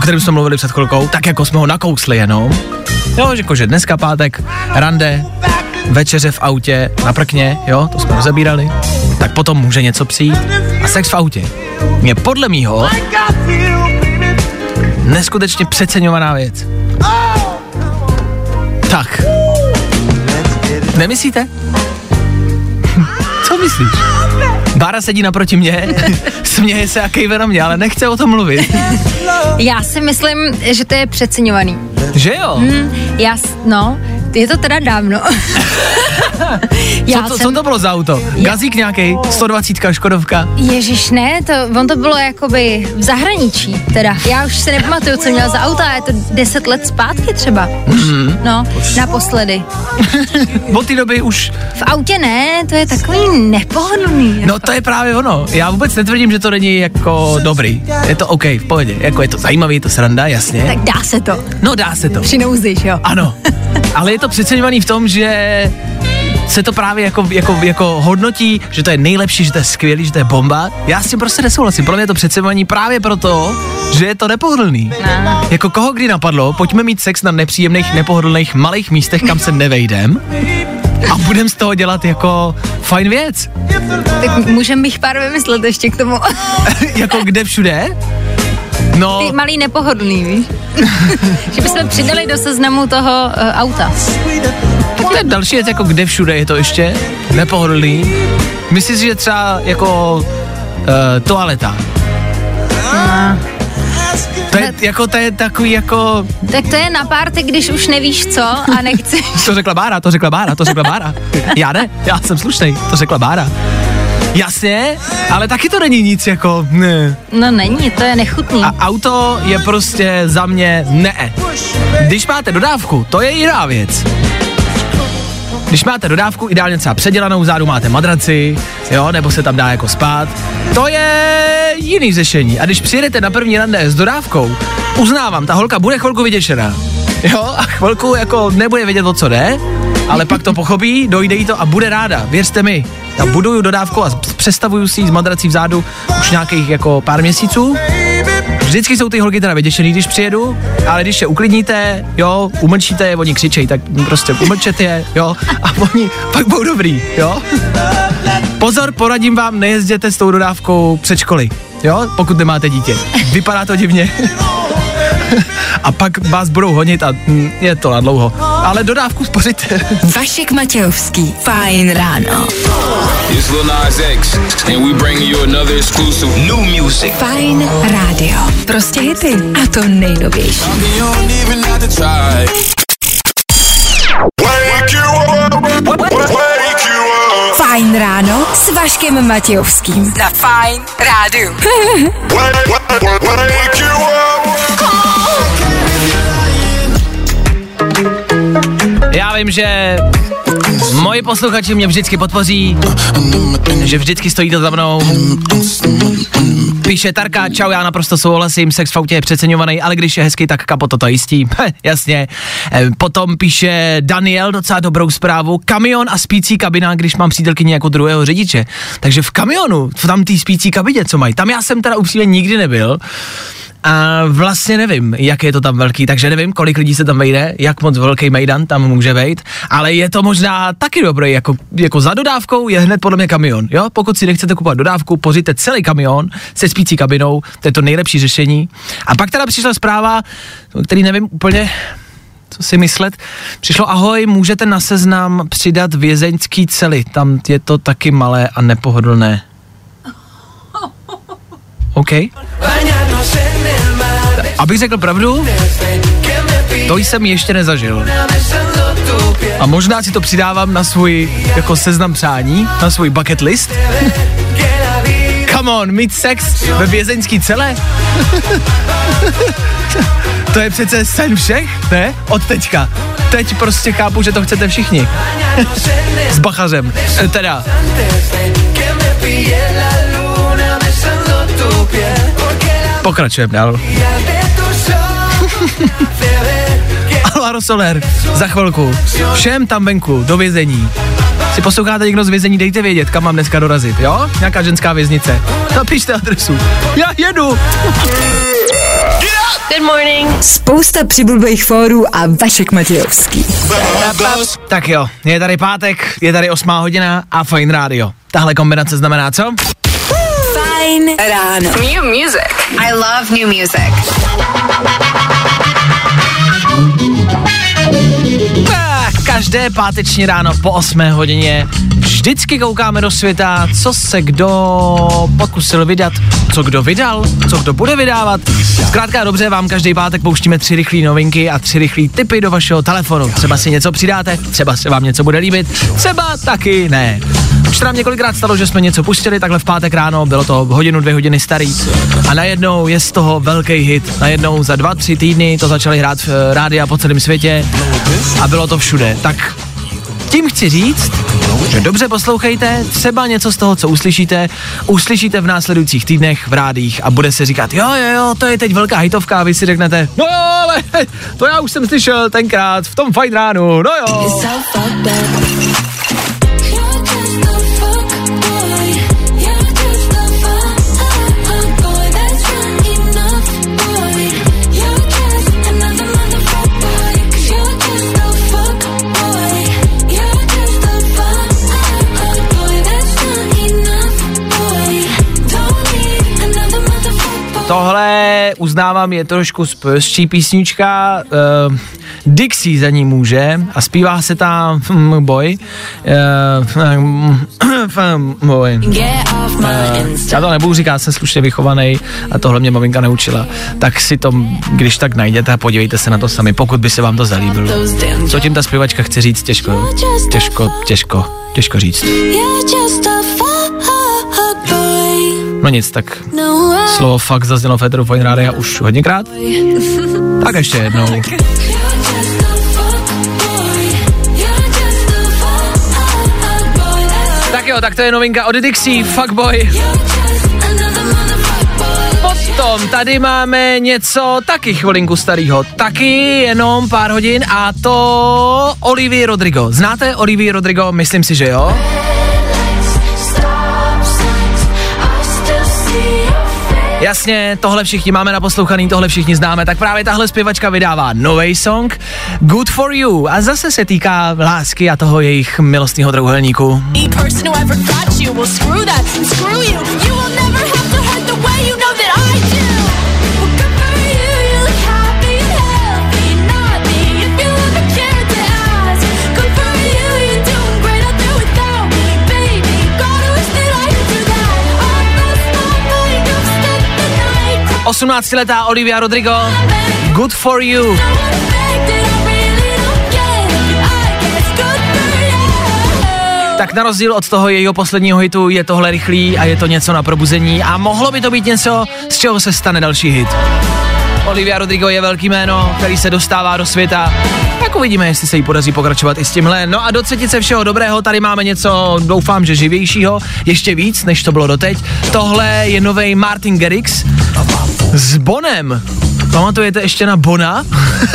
kterém jsme mluvili před chvilkou, tak jako jsme ho nakousli jenom. Jo, že jakože dneska pátek, rande, večeře v autě, na prkně, jo, to jsme rozebírali. Tak potom může něco přijít. A sex v autě je podle mýho neskutečně přeceňovaná věc. Tak. Nemyslíte? Co myslíš? Bára sedí naproti mě, směje se a kejve na mě, ale nechce o tom mluvit. Já si myslím, že to je přeceňovaný. Že jo? Hm, já, no, je to teda dávno. Já Co to, jsem- co to bylo za auto? Gazík nějaký? 120 Škodovka? Ježíš, ne, to, on to bylo jakoby v zahraničí, teda. Já už si nepamatuju, co měl za auta, je to deset let zpátky třeba. Už, Mhm. no, naposledy. Od té doby už, V autě ne, to je takový nepohodlný. no to je právě ono. Já vůbec netvrdím, že to není jako dobrý. Je to OK, v pohodě. Jako je to zajímavý, je to sranda, jasně. Tak dá se to. No dá se to. Při nouzi, jo? Ano, ale je to přeceňovaný v tom, že se to právě jako, jako, jako hodnotí, že to je nejlepší, že to je skvělý, že to je bomba. Já s tím prostě nesouhlasím. Pro mě je to přeceňovaný právě proto, že je to nepohodlný. No. Jako koho kdy napadlo, pojďme mít sex na nepříjemných, nepohodlných malých místech, kam se nevejdem a budem z toho dělat jako fajn věc. Tak můžeme bych pár vymyslet ještě k tomu. jako kde všude? No, Ty malý nepohodlný, víš? že bychom přidali do seznamu toho uh, auta. to je další věc, jako kde všude je to ještě nepohodlný. Myslíš, že třeba jako uh, toaleta. To je, jako, to je takový jako, Tak to je na párty, když už nevíš co a nechceš. to řekla Bára, to řekla Bára, to řekla Bára. Já ne, já jsem slušnej, to řekla Bára. Jasně, ale taky to není nic jako, ne. No není, to je nechutný. A auto je prostě za mě ne. Když máte dodávku, to je jiná věc. Když máte dodávku, ideálně třeba předělanou, zádu máte madraci, jo, nebo se tam dá jako spát, to je jiný řešení. A když přijedete na první rande s dodávkou, uznávám, ta holka bude chvilku vyděšená. Jo, a chvilku jako nebude vědět, o co jde, ale pak to pochopí, dojde jí to a bude ráda, věřte mi. Já buduju dodávku a přestavuju si z madrací vzadu už nějakých jako pár měsíců. Vždycky jsou ty holky teda vyděšený, když přijedu, ale když je uklidníte, jo, umlčíte je, oni křičej, tak prostě umlčet je, jo, a oni pak budou dobrý, jo. Pozor, poradím vám, nejezděte s tou dodávkou před školy, jo, pokud nemáte dítě. Vypadá to divně. A pak vás budou honit a hm, je to na dlouho. Ale dodávku spořit. Vašek Matějovský. Fajn ráno. It's Lil Nas X, and we bringing you another exclusive new music. Fajn rádio. Prostě hity. A to nejnovější. Fajn ráno s Vaškem Matějovským. Na Fajn rádiu. wake, wake, wake you up. Vím, že moji posluchači mě vždycky podpoří, že vždycky stojí to za mnou. Píše Tarka, čau, já naprosto souhlasím, sex v autě je přeceňovaný, ale když je hezký, tak kapoto to jistí. Jasně. Eh, Potom píše Daniel docela dobrou zprávu. Kamion a spící kabina, když mám přítelkyni jako druhého řidiče. Takže v kamionu, v tam té spící kabině, co mají. Tam já jsem teda upřímně nikdy nebyl. A vlastně nevím, jak je to tam velký, takže nevím, kolik lidí se tam vejde, jak moc velký mejdan tam může vejít, ale je to možná taky dobrý, jako, jako za dodávkou je hned podle mě kamion, jo? Pokud si nechcete kupovat dodávku, pořiďte celý kamion se spící kabinou, to je to nejlepší řešení. A pak teda přišla zpráva, který nevím úplně, co si myslet. Přišlo, ahoj, můžete na seznam přidat vězeňský cely, tam je to taky malé a nepohodlné. OK. Abych řekl pravdu, to jsem ještě nezažil. A možná si to přidávám na svůj jako seznam přání, na svůj bucket list. Come on, mít sex ve vězeňský celé? to je přece sen všech, ne? Od teďka. Teď prostě chápu, že to chcete všichni. S bachařem. E, Teda. Pokračujeme dál. Alvaro Soler, za chvilku. Všem tam venku, do vězení. Si posloucháte někdo z vězení, dejte vědět, kam mám dneska dorazit, jo? Nějaká ženská věznice. Napište adresu. Já jedu. Spousta přibulbých fórů a Vašek Matějovský. Tak jo, je tady pátek, je tady osmá hodina a fajn rádio. Tahle kombinace znamená co? Fajn ráno. New music. I love new music. Každé páteční ráno po 8 hodině vždycky koukáme do světa, co se kdo pokusil vydat, co kdo vydal, co kdo bude vydávat. Zkrátka dobře, vám každý pátek pouštíme tři rychlé novinky a tři rychlé tipy do vašeho telefonu. Třeba si něco přidáte, třeba se vám něco bude líbit, třeba taky ne. Už se nám několikrát stalo, že jsme něco pustili takhle v pátek ráno, bylo to hodinu, dvě hodiny starý a najednou je z toho velký hit. Najednou za dva, tři týdny to začali hrát v eh, rádia po celém světě a bylo to všude. Tak tím chci říct, že dobře poslouchejte, třeba něco z toho, co uslyšíte, uslyšíte v následujících týdnech v rádích a bude se říkat, jo, jo, jo, to je teď velká hitovka a vy si řeknete, no jo, ale to já už jsem slyšel tenkrát v tom fajn ránu, no jo. Tohle uznávám je trošku spěšší písnička, uh, Dixie za ní může a zpívá se tam hm, boj. Uh, boj. Uh, já to nebudu říkat, jsem slušně vychovaný a tohle mě maminka naučila. Tak si to, když tak najděte a podívejte se na to sami, pokud by se vám to zalíbilo. Co tím ta zpěvačka chce říct, těžko, těžko, těžko, těžko říct. Nic, tak slovo fakt zaznělo v Eteru Fine Rádia už hodněkrát. Tak ještě jednou. Tak jo, tak to je novinka od Dixie, Fuckboy. Potom tady máme něco taky chvilinku starého, taky jenom pár hodin a to Olivia Rodrigo. Znáte Olivia Rodrigo? Myslím si, že jo. Jasně, tohle všichni máme naposlouchaný, tohle všichni známe, tak právě tahle zpěvačka vydává nový song Good for You. A zase se týká lásky a toho jejich milostného trouhelníku. Osmnáctiletá Olivia Rodrigo, Good for You. Tak na rozdíl od toho jejího posledního hitu je tohle rychlý a je to něco na probuzení a mohlo by to být něco, z čeho se stane další hit. Olivia Rodrigo je velký jméno, který se dostává do světa. Tak uvidíme, jestli se jí podaří pokračovat i s tímhle. No a do třetice všeho dobrého, tady máme něco, doufám, že živějšího, ještě víc, než to bylo doteď. Tohle je nový Martin Garrix s Bonem. Pamatujete ještě na Bona?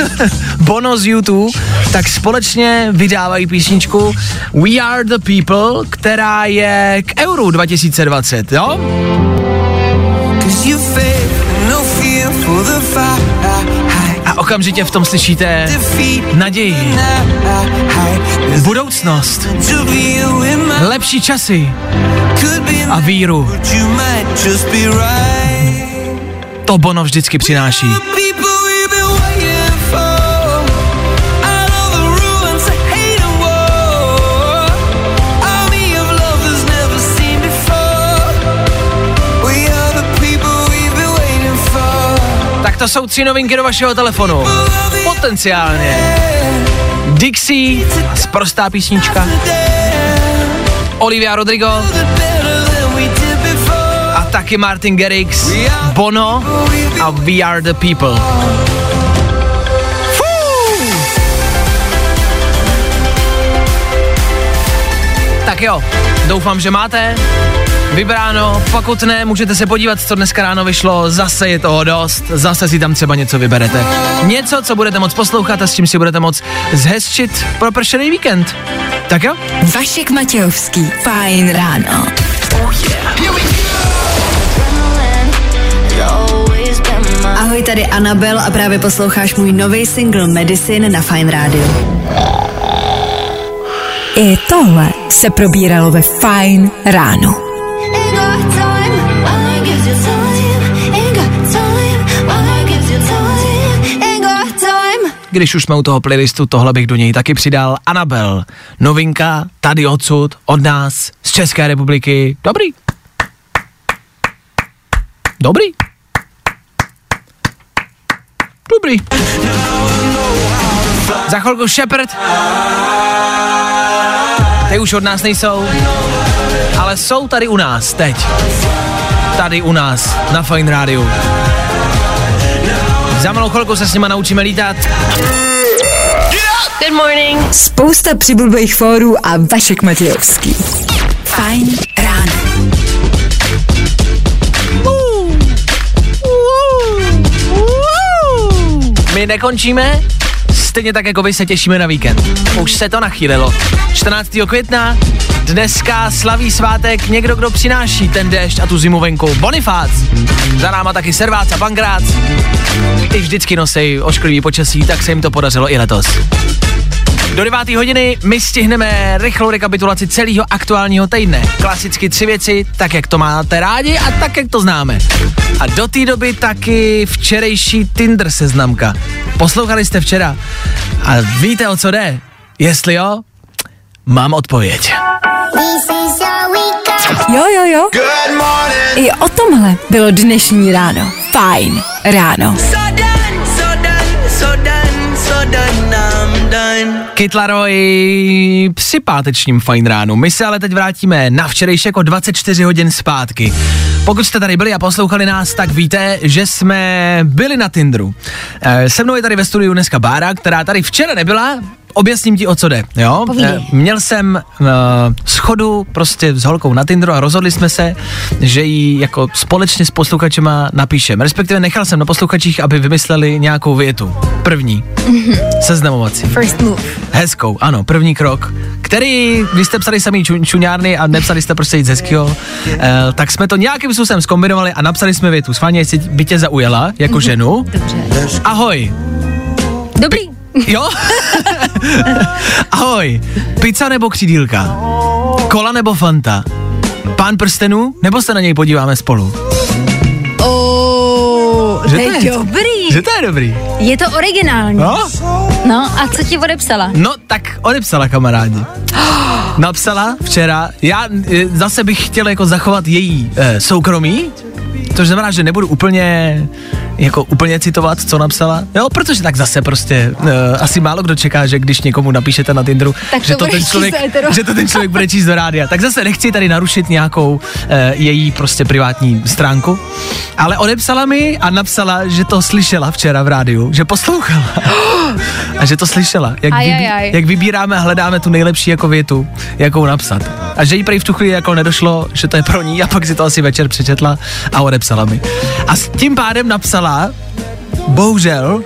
Bono z YouTube, tak společně vydávají písničku We Are The People, která je k Euro 2020, jo? A okamžitě v tom slyšíte naději, budoucnost, lepší časy. A víru. To Bono vždycky přináší. Tak to jsou tři novinky do vašeho telefonu. Potenciálně. Dixie, sprostá písnička. Olivia Rodrigo. A taky Martin Garrix, Bono a We Are The People. Tak jo, doufám, že máte vybráno, pokud ne, můžete se podívat, co dneska ráno vyšlo, zase je toho dost, zase si tam třeba něco vyberete. Něco, co budete moc poslouchat a s čím si budete moc zhezčit pro pršený víkend. Tak jo? Vašek Matějovský, fajn ráno. Ahoj, tady Anabel a právě posloucháš můj nový single Medicine na Fine Radio. I tohle se probíralo ve fajn ráno. když už jsme u toho playlistu, tohle bych do něj taky přidal. Anabel, novinka, tady odsud, od nás, z České republiky. Dobrý. Dobrý. Dobrý. Za chvilku Shepard. Ty už od nás nejsou, ale jsou tady u nás teď. Tady u nás, na Fine Radio. Za malou chvilku se s nima naučíme lítat. Good morning. Spousta přibulbých fórů a Vašek Matějovský. Fajn ráno. My nekončíme, stejně tak jako vy se těšíme na víkend. Už se to nachýlilo. 14. května, dneska slaví svátek někdo, kdo přináší ten déšť a tu zimu venku. Bonifác. Za náma taky Servác a Pankrác. I vždycky nosej ošklivý počasí, tak se jim to podařilo i letos. Do 9. hodiny my stihneme rychlou rekapitulaci celého aktuálního týdne. Klasicky tři věci, tak jak to máte rádi a tak jak to známe. A do té doby taky včerejší Tinder seznamka. Poslouchali jste včera a víte o co jde? Jestli jo, mám odpověď. Jo, jo, jo. I o tomhle bylo dnešní ráno. Fajn ráno. Kytlaroj při pátečním fajn ránu. My se ale teď vrátíme na včerejšek o 24 hodin zpátky. Pokud jste tady byli a poslouchali nás, tak víte, že jsme byli na Tinderu. E, se mnou je tady ve studiu dneska Bára, která tady včera nebyla, objasním ti, o co jde, jo? Povídej. Eh, Měl jsem uh, schodu prostě s holkou na Tinderu a rozhodli jsme se, že ji jako společně s posluchačema napíšem. Respektive nechal jsem na posluchačích, aby vymysleli nějakou větu. První. Seznamovací. First move. Hezkou, ano, první krok, který, když jste psali samý ču, čuňárny a nepsali jste prostě nic hezkého, eh, tak jsme to nějakým způsobem zkombinovali a napsali jsme větu. Sváně, jestli by tě zaujala jako ženu. Dobře. Ahoj. Dobrý. Jo? Ahoj. Pizza nebo křídílka? Kola nebo Fanta? Pán prstenů? Nebo se na něj podíváme spolu? Oh, Že to je dobrý. Že to je dobrý. Je to originální. No? No a co ti odepsala? No, tak odepsala kamarádi. Napsala včera, já e, zase bych chtěl jako zachovat její e, soukromí, to znamená, že nebudu úplně jako úplně citovat, co napsala, jo, protože tak zase prostě e, asi málo kdo čeká, že když někomu napíšete na Tinderu, Tak že, to ten člověk, že to ten člověk bude číst do rádia. Tak zase nechci tady narušit nějakou e, její prostě privátní stránku, ale odepsala mi a napsala, že to slyšela včera v rádiu, že poslouchala. A že to slyšela, jak, vybí, jak vybíráme a hledáme tu nejlepší jako větu, jakou napsat. A že jí prej v tu chvíli jako nedošlo, že to je pro ní a pak si to asi večer přečetla a odepsala mi. A s tím pádem napsala, bohužel,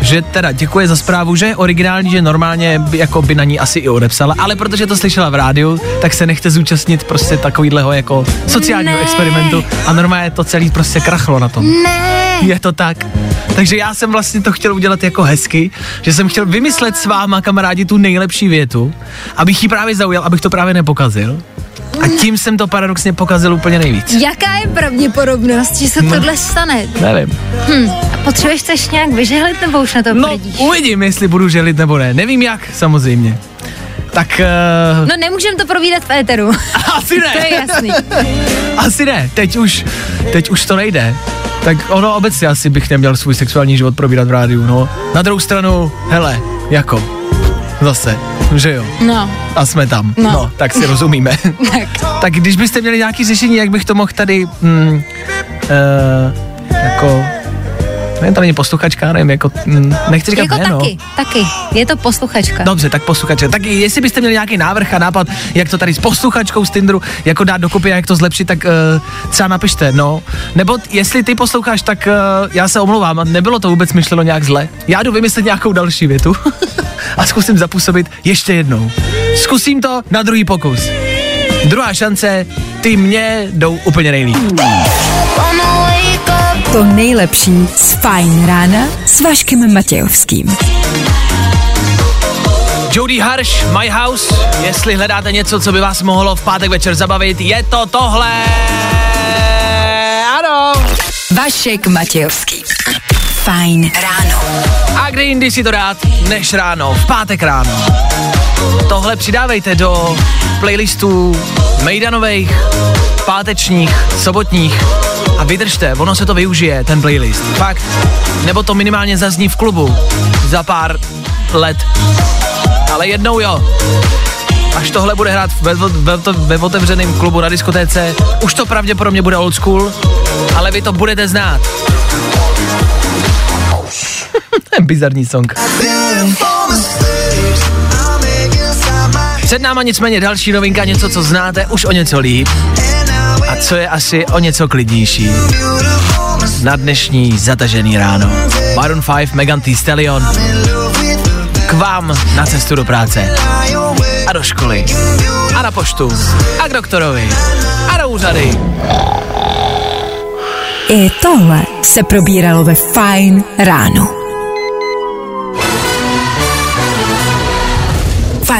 že teda děkuje za zprávu, že je originální, že normálně by, jako by na ní asi i odepsala, ale protože to slyšela v rádiu, tak se nechte zúčastnit prostě takovýhleho jako sociálního Ne. experimentu a normálně to celý prostě krachlo na tom. Ne. Je to tak. Takže já jsem vlastně to chtěl udělat jako hezky, že jsem chtěl vymyslet s váma, kamarádi, tu nejlepší větu, abych ji právě zaujal, abych to právě nepokazil. A tím jsem to paradoxně pokazil úplně nejvíc. Jaká je pravděpodobnost, že se No. tohle stane? Nevím. Hm. A potřebuješ se ještě nějak vyžehlit nebo už na to No, prdíš? uvidím, jestli budu želit nebo ne. Nevím jak, samozřejmě. Tak uh, No nemůžem to provídat v éteru. asi ne. to je jasný. Asi ne, teď už, teď už to nejde. Tak ono obecně asi bych neměl svůj sexuální život probírat v rádiu, no. Na druhou stranu, hele, jako, zase, že jo. No, A jsme tam. No. No, tak si rozumíme. tak. tak když byste měli nějaký řešení, jak bych to mohl tady, mm, uh, jako, ne, to není posluchačka, nevím, jako, mm, nechci říkat Jako jméno. taky, taky. Je to posluchačka. Dobře, tak posluchače. Tak jestli byste měli nějaký návrh a nápad, jak to tady s posluchačkou z Tinderu, jako dát dokupy a jak to zlepšit, tak uh, třeba napište, no. Nebo jestli ty posloucháš, tak uh, já se omlouvám, a nebylo to vůbec myšleno nějak zle. Já jdu vymyslet nějakou další větu a zkusím zapůsobit ještě jednou. Zkusím to na druhý pokus. Druhá šance, ty mě jdou úplně nejlíp. To nejlepší z Fajn rána s Vaškem Matějovským. Jody Harsh, My House. Jestli hledáte něco, co by vás mohlo v pátek večer zabavit, je to tohle. Ano. Vašek Matějovský. Fajn ráno. A kde jindy si to dát, než ráno, v pátek ráno. Tohle přidávejte do playlistů Mejdanových, pátečních, sobotních a vydržte, ono se to využije, ten playlist. Fakt. Nebo to minimálně zazní v klubu za pár let. Ale jednou jo. Až tohle bude hrát ve, ve, ve otevřeném klubu na diskotéce, už to pravděpodobně bude old school, ale vy to budete znát. Bizarní song. Před náma nicméně další novinka, něco, co znáte už o něco líp a co je asi o něco klidnější. Na dnešní zatažený ráno. Maroon 5, Megan Thee Stallion. K vám na cestu do práce. A do školy. A na poštu. A k doktorovi. A do úřady. I tohle se probíralo ve Fajn ráno.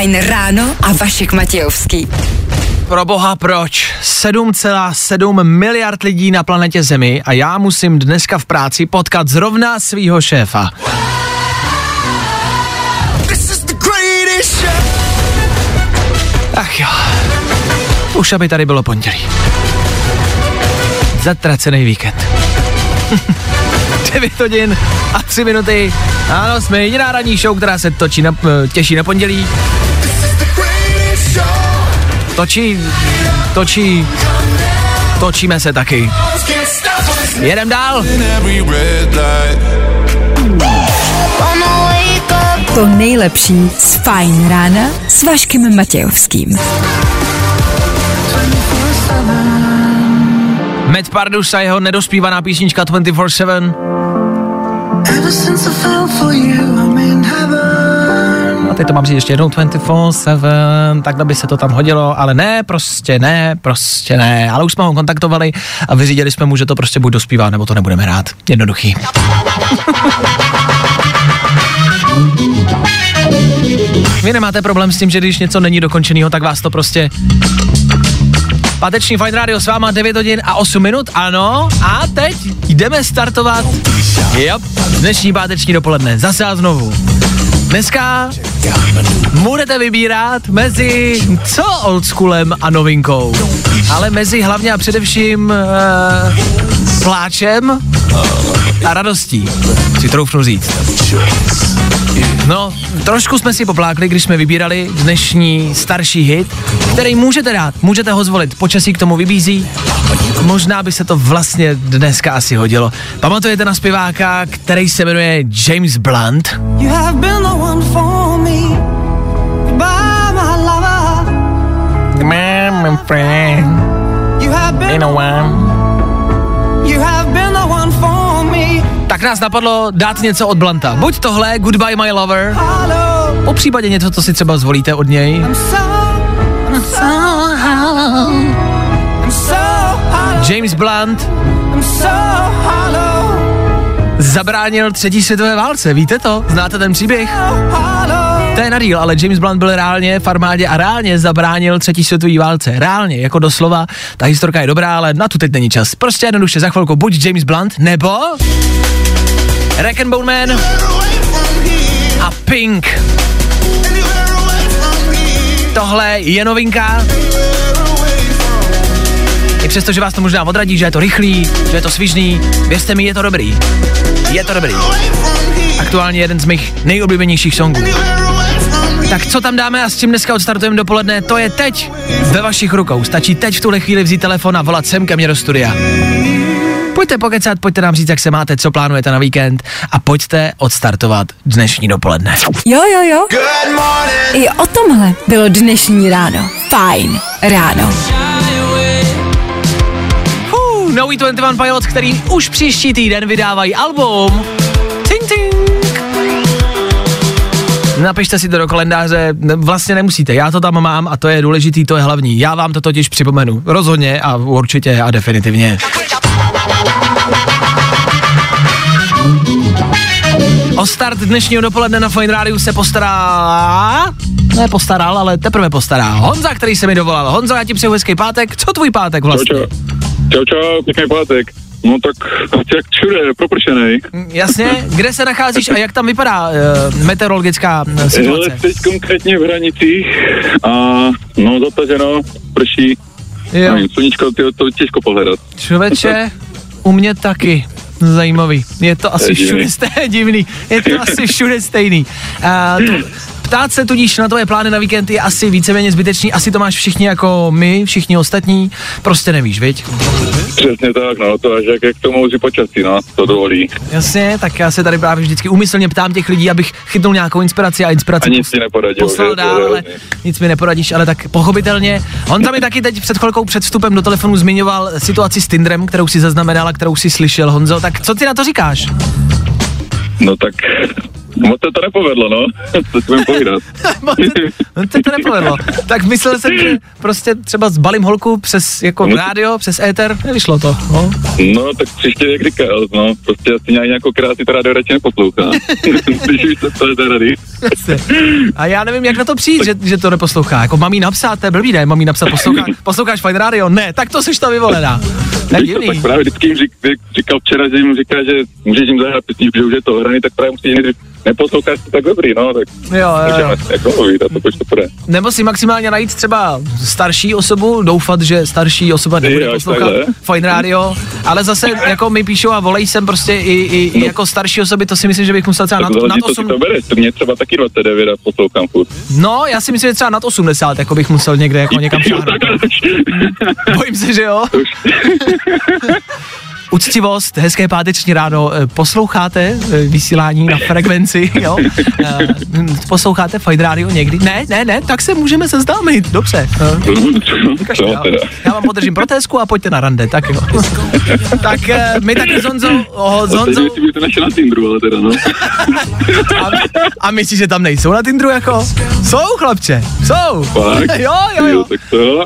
Fajn ráno a Vašek Matějovský. Pro boha proč? 7,7 miliard lidí na planetě Zemi a já musím dneska v práci potkat zrovna svýho šéfa. Ach jo. Už aby tady bylo pondělí. Zatracený víkend. 9 hodin a 3 minuty. Ano, jsme jediná ranní show, která se točí na, eh, těší na pondělí. Točí, točí, točíme se taky. Jedem dál. To nejlepší z Fajn rána s Vaškem Matějovským. Matt Pardus a jeho nedospívaná písnička 24-7. A teď to mám říct ještě jednou 24-7, takhle by se to tam hodilo, ale ne, prostě ne, prostě ne. Ale už jsme ho kontaktovali a vyřídili jsme mu, že to prostě buď dospívá, nebo to nebudeme hrát. Jednoduchý. Vy nemáte problém s tím, že když něco není dokončeného, tak vás to prostě Páteční Fine Radio s váma 9 hodin a 8 minut, ano. A teď jdeme startovat. Yep, dnešní páteční dopoledne. Zase a znovu. Dneska budete vybírat mezi co oldschoolem a novinkou, ale mezi hlavně a především uh, pláčem a radostí, si troufnu říct. No, trošku jsme si poplákli, když jsme vybírali dnešní starší hit, který můžete dát, můžete ho zvolit, počasí k tomu vybízí, možná by se to vlastně dneska asi hodilo. Pamatujete na zpěváka, který se jmenuje James Blunt? You have been the one for me, by my lover. My friend. You have been, one. Tak nás napadlo dát něco od Blanta. Buď tohle, Goodbye My Lover, po případě něco, co si třeba zvolíte od něj. James Blunt zabránil třetí světové válce, víte to? Znáte ten příběh? To je nadíl, ale James Blunt byl reálně v armádě a reálně zabránil třetí světové válce. Reálně, jako doslova. Ta historka je dobrá, ale na tu teď není čas. Prostě jednoduše za chvilku buď James Blunt, nebo Rack and Bone Man a Pink. Tohle je novinka. I přesto, že vás to možná odradí, že je to rychlý, že je to svižný, věřte mi, je to dobrý. Je to dobrý. Aktuálně jeden z mých nejoblíbenějších songů. Tak co tam dáme a s čím dneska odstartujeme dopoledne, to je teď ve vašich rukou. Stačí teď v tuhle chvíli vzít telefon a volat sem ke mně do studia. Pojďte pokecat, pojďte nám říct, jak se máte, co plánujete na víkend a pojďte odstartovat dnešní dopoledne. Jo, jo, jo. I o tomhle bylo dnešní ráno. Fajn ráno. No 21 Pilots, který už příští týden vydávají album. Ting, ting. Napište si to do kalendáře, vlastně nemusíte, já to tam mám a to je důležitý, to je hlavní. Já vám to totiž připomenu, rozhodně a určitě a definitivně. O start dnešního dopoledne na Fine Radio se postará... Ne postaral, ale teprve postará. Honza, který se mi dovolal. Honza, já ti přeju hezký pátek. Co tvůj pátek vlastně? Čau, čau. Čau, čau, pěkný pátek. No tak jak všude, propršenej. Jasně, kde se nacházíš a jak tam vypadá uh, meteorologická eh, Hele, situace? teď konkrétně v hranicích a no zataženo, prší. Jo. Nevím, sluníčko, tyjo, to těžko pohledat. Člověče, u mě taky. Zajímavý. Je to asi je divný. všude stejný. Je to asi všude stejný. Uh, to, ptát se tudíž na tvoje plány na víkend je asi víceméně zbytečný. Asi to máš všichni jako my, všichni ostatní. Prostě nevíš, viď? Přesně tak, no, to až jak, jak to mouzí počasí, no, to dovolí. Jasně, tak já se tady právě vždycky úmyslně ptám těch lidí, abych chytnul nějakou inspiraci a inspiraci A nic ti neporadil, poslal dál, ale nic mi neporadíš, ale tak pochopitelně. On tam mi taky teď před chvilkou před vstupem do telefonu zmiňoval situaci s Tinderem, kterou si zaznamenal a kterou si slyšel, Honzo. Tak co ty na to říkáš? No tak, moc se to nepovedlo, no, co si budem povídat. No to, to nepovedlo. Tak myslel jsem, že prostě třeba zbalím holku přes jako No. rádio, přes éter, nevyšlo to. No. No, tak příště jak říkal, no, prostě asi nějak nějakou krásy to rádio radši neposlouchá. Když už to to je rady. Jasně. A já nevím, jak na to přijít, že, že to neposlouchá. Jako mám jí napsat, to je blbý, ne? Mám jí napsat, poslouchá, posloucháš Fine Radio? Ne, tak to seš ta vyvolená. Divný. Tak právě vždycky jim řík, říkal včera, že jim říká, že můžeš jim zahrát písničku, že už je to hraný, tak právě musí nejdřív neposlouchat to tak dobrý, no, tak Jo, jo, jo. jako mluvit a to to půjde. Nebo si maximálně najít třeba starší osobu, doufat, že starší osoba nebude Jo, poslouchat takhle. Fine Radio, ale zase jako mi píšou a volej sem prostě i, i, i jako starší osoby, to si myslím, že bych musel třeba Tak nad, nad záleží, co si 8, to bereš, to mě třeba taky 29 a poslouchám furt. no já si myslím, že třeba nad 80, jako bych musel někde jako někam šáhnout. Bojím se, že jo. Uctivost, hezké páteční ráno, eh, posloucháte eh, vysílání na frekvenci, jo? Eh, Posloucháte Fine Radio někdy? Ne, ne, ne, tak se můžeme seznámit, dobře. Já, vám podržím protésku a pojďte na rande, tak jo. tak my taky s Honzou, oh, s Honzou na Tinderu, ale teda, no. a, a myslíš, že tam nejsou na Tinderu jako? Jsou, chlapče, jsou. Fakt? jo, jo, jo. Tak to,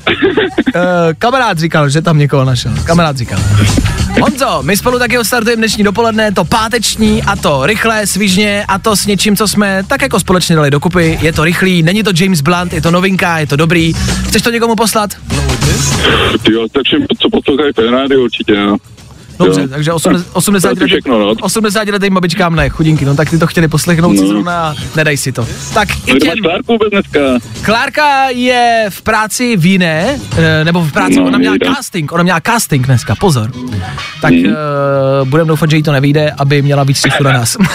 kamarád říkal, že tam někoho našel. Kamarád říkal. Honzo, my spolu taky odstartujeme dnešní dopoledne, to páteční a to rychlé, svižně a to s něčím, co jsme tak jako společně dali dokupy. Je to rychlý, není to James Blunt, je to novinka, je to dobrý. Chceš to někomu poslat? jo, tak všem, co poslouchají Radio určitě, no. Dobře, Jo. takže 80, 80 To je všechno, no. 80 letým babičkám ne, chudinky, no tak ty to chtěli poslechnout si No. zrovna a nedaj si to. Tak i No, těm, Klárku vůbec dneska? Klárka je v práci v jiné, eh, nebo v práci, No, ona měla jde. casting, ona měla casting dneska, pozor. Tak Hmm. uh, budeme doufat, že jí to nevyjde, aby měla víc času na nás.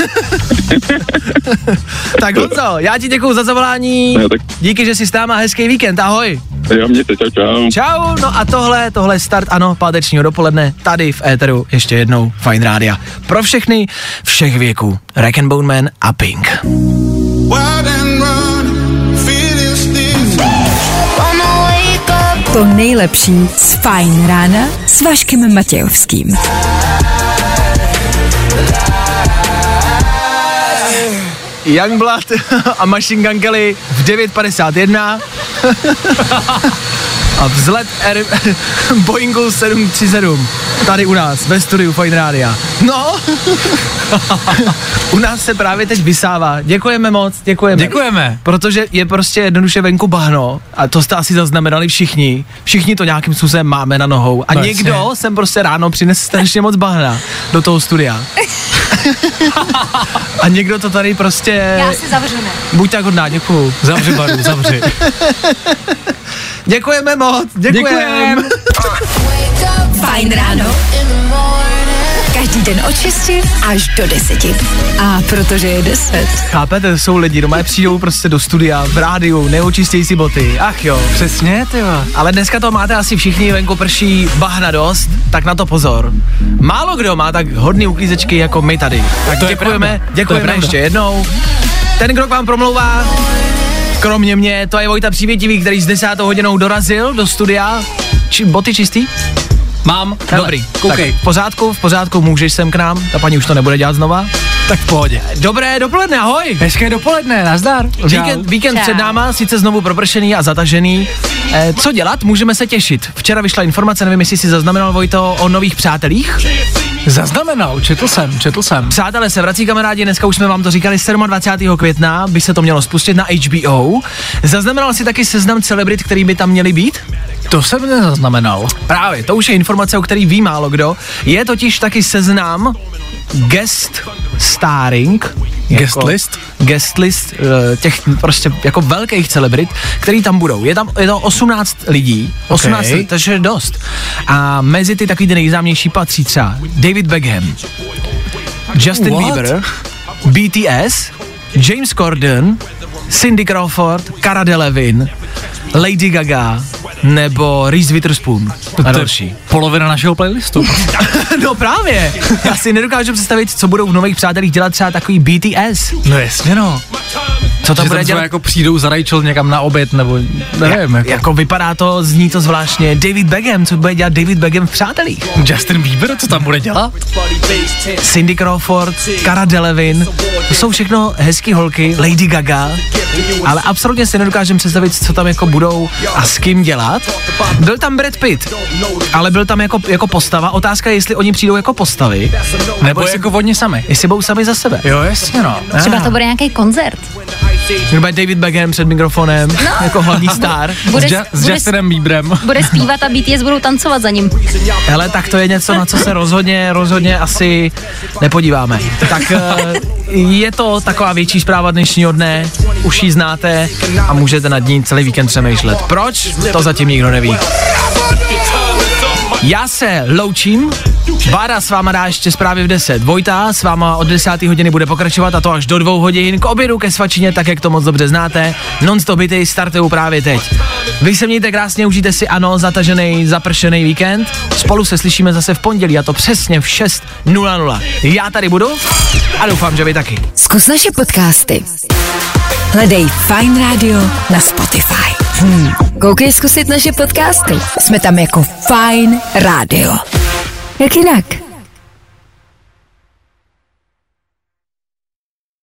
tak Honzo, já ti děkuji za zavolání, No, tak- díky, že jsi s náma, hezký víkend, ahoj. Jo, mějte, čau, čau. Čau, no a tohle, tohle je start, ano, pátečního dopoledne, tady v éteru, ještě jednou, Fine Rádia. Pro všechny, všech věků, Rack and Bone Man a Pink. To nejlepší z Fajn rána s Vaškem Matějovským. Youngblood a Machine Gun Kelly v 9.51 a vzlet Air, Boeingu 737 tady u nás ve studiu Fine Rádia. No, u nás se právě teď vysává. Děkujeme moc, děkujeme. Děkujeme. Protože je prostě jednoduše venku bahno a to jste asi zaznamenali všichni. Všichni to nějakým způsobem máme na nohou. A No, někdo jasně. sem prostě ráno přines strašně moc bahna do toho studia. A někdo to tady prostě... Já si zavřu ne. Buď tak hodná, děkuju. Zavři baru, zavři. Děkujeme moc, děkujem. Děkujem. Fajn ráno. Každý den od 6 až do 10. A protože je 10. Chápete, jsou lidi, doma přijdou prostě do studia, v rádiu, neočistějí si boty. Ach jo. Přesně, ty jo. Ale dneska to máte asi všichni, venku prší bahna dost, tak na to pozor. Málo kdo má tak hodný uklízečky jako my tady. Tak To je děkujeme, pravda. Je děkujeme pravda. ještě jednou. Ten, kdo k vám promlouvá, kromě mě, to je Vojta Přívětivý, který s desátou hodinou dorazil do studia. Či, boty čistý? Mám, Hele, dobrý, koukej. Tak v pořádku, v pořádku, můžeš sem k nám, ta paní už to nebude dělat znova. Tak v pohodě. Dobré dopoledne, ahoj. Hezké dopoledne, nazdar. Víkend, víkend Čau. před náma, sice znovu propršený a zatažený. Eh, co dělat? Můžeme se těšit. Včera vyšla informace, nevím, jestli si zaznamenal Vojto o nových přátelích. Zaznamenal, četl jsem, četl jsem. Přátelé se vrací kamarádi, dneska už jsme vám to říkali, 27. května by se to mělo spustit na HBO. Zaznamenal si taky seznam celebrit, který by tam měli být? To jsem nezaznamenal. Právě, to už je informace, o který ví málo kdo. Je totiž taky seznam guest starring. Guest list? Guest list eh, těch prostě jako velkých celebrit, který tam budou. Je tam je to 18 lidí, 18 Okay. lidí, takže je dost. A mezi ty takový ty nejznámější patří třeba David Beckham, Justin What? Bieber, BTS, James Corden, Cindy Crawford, Cara Delevingne, Lady Gaga nebo Reese Witherspoon a To je další. polovina našeho playlistu. No právě. Já si nedokážu představit, co budou v nových přátelích dělat třeba takový BTS. No jasně no. Co tam Že bude dělat? jako přijdou za Rachel někam na oběd, nebo nevím, jako. Jako vypadá to, zní to zvláštně. David Beckham, co bude dělat David Beckham v přátelích? Justin Bieber, co tam bude dělat? Cindy Crawford, Cara Delevingne, to jsou všechno hezký holky, Lady Gaga, ale absolutně si nedokážem představit, co tam jako budou a s kým dělat. Byl tam Brad Pitt, ale byl tam jako, jako postava. Otázka je, jestli oni přijdou jako postavy, Nebo jestli, jako oni sami. jestli budou sami za sebe. Jo, jasně no. Třeba to bude nějaký koncert. Bude David Beckham před mikrofonem, no. jako hlavní star. Bude, S, ja- s bude, Justinem Bieberem. bude zpívat a BTS budou tancovat za ním. Hele, tak to je něco, na co se rozhodně, rozhodně asi nepodíváme. Tak eh, je to taková větší zpráva dnešního dne, už ji znáte a můžete nad ní celý víkend přemýšlet. Proč? To zatím nikdo neví. Já se loučím, Bára s váma dá ještě zprávy v 10. Vojta s váma od 10. hodiny bude pokračovat a to až do dvou hodin k obědu ke svačině, tak jak to moc dobře znáte. Non-stop hity startují právě teď. Vy se mějte krásně, užijte si ano, zatažený, zapršený víkend. Spolu se slyšíme zase v pondělí a to přesně v 6.00. Já tady budu a doufám, že vy taky. Zkus naše podcasty. Hledej Fine Radio na Spotify. Hmm. Koukej zkusit naše podcasty. Jsme tam jako Fine Radio. Jak jinak?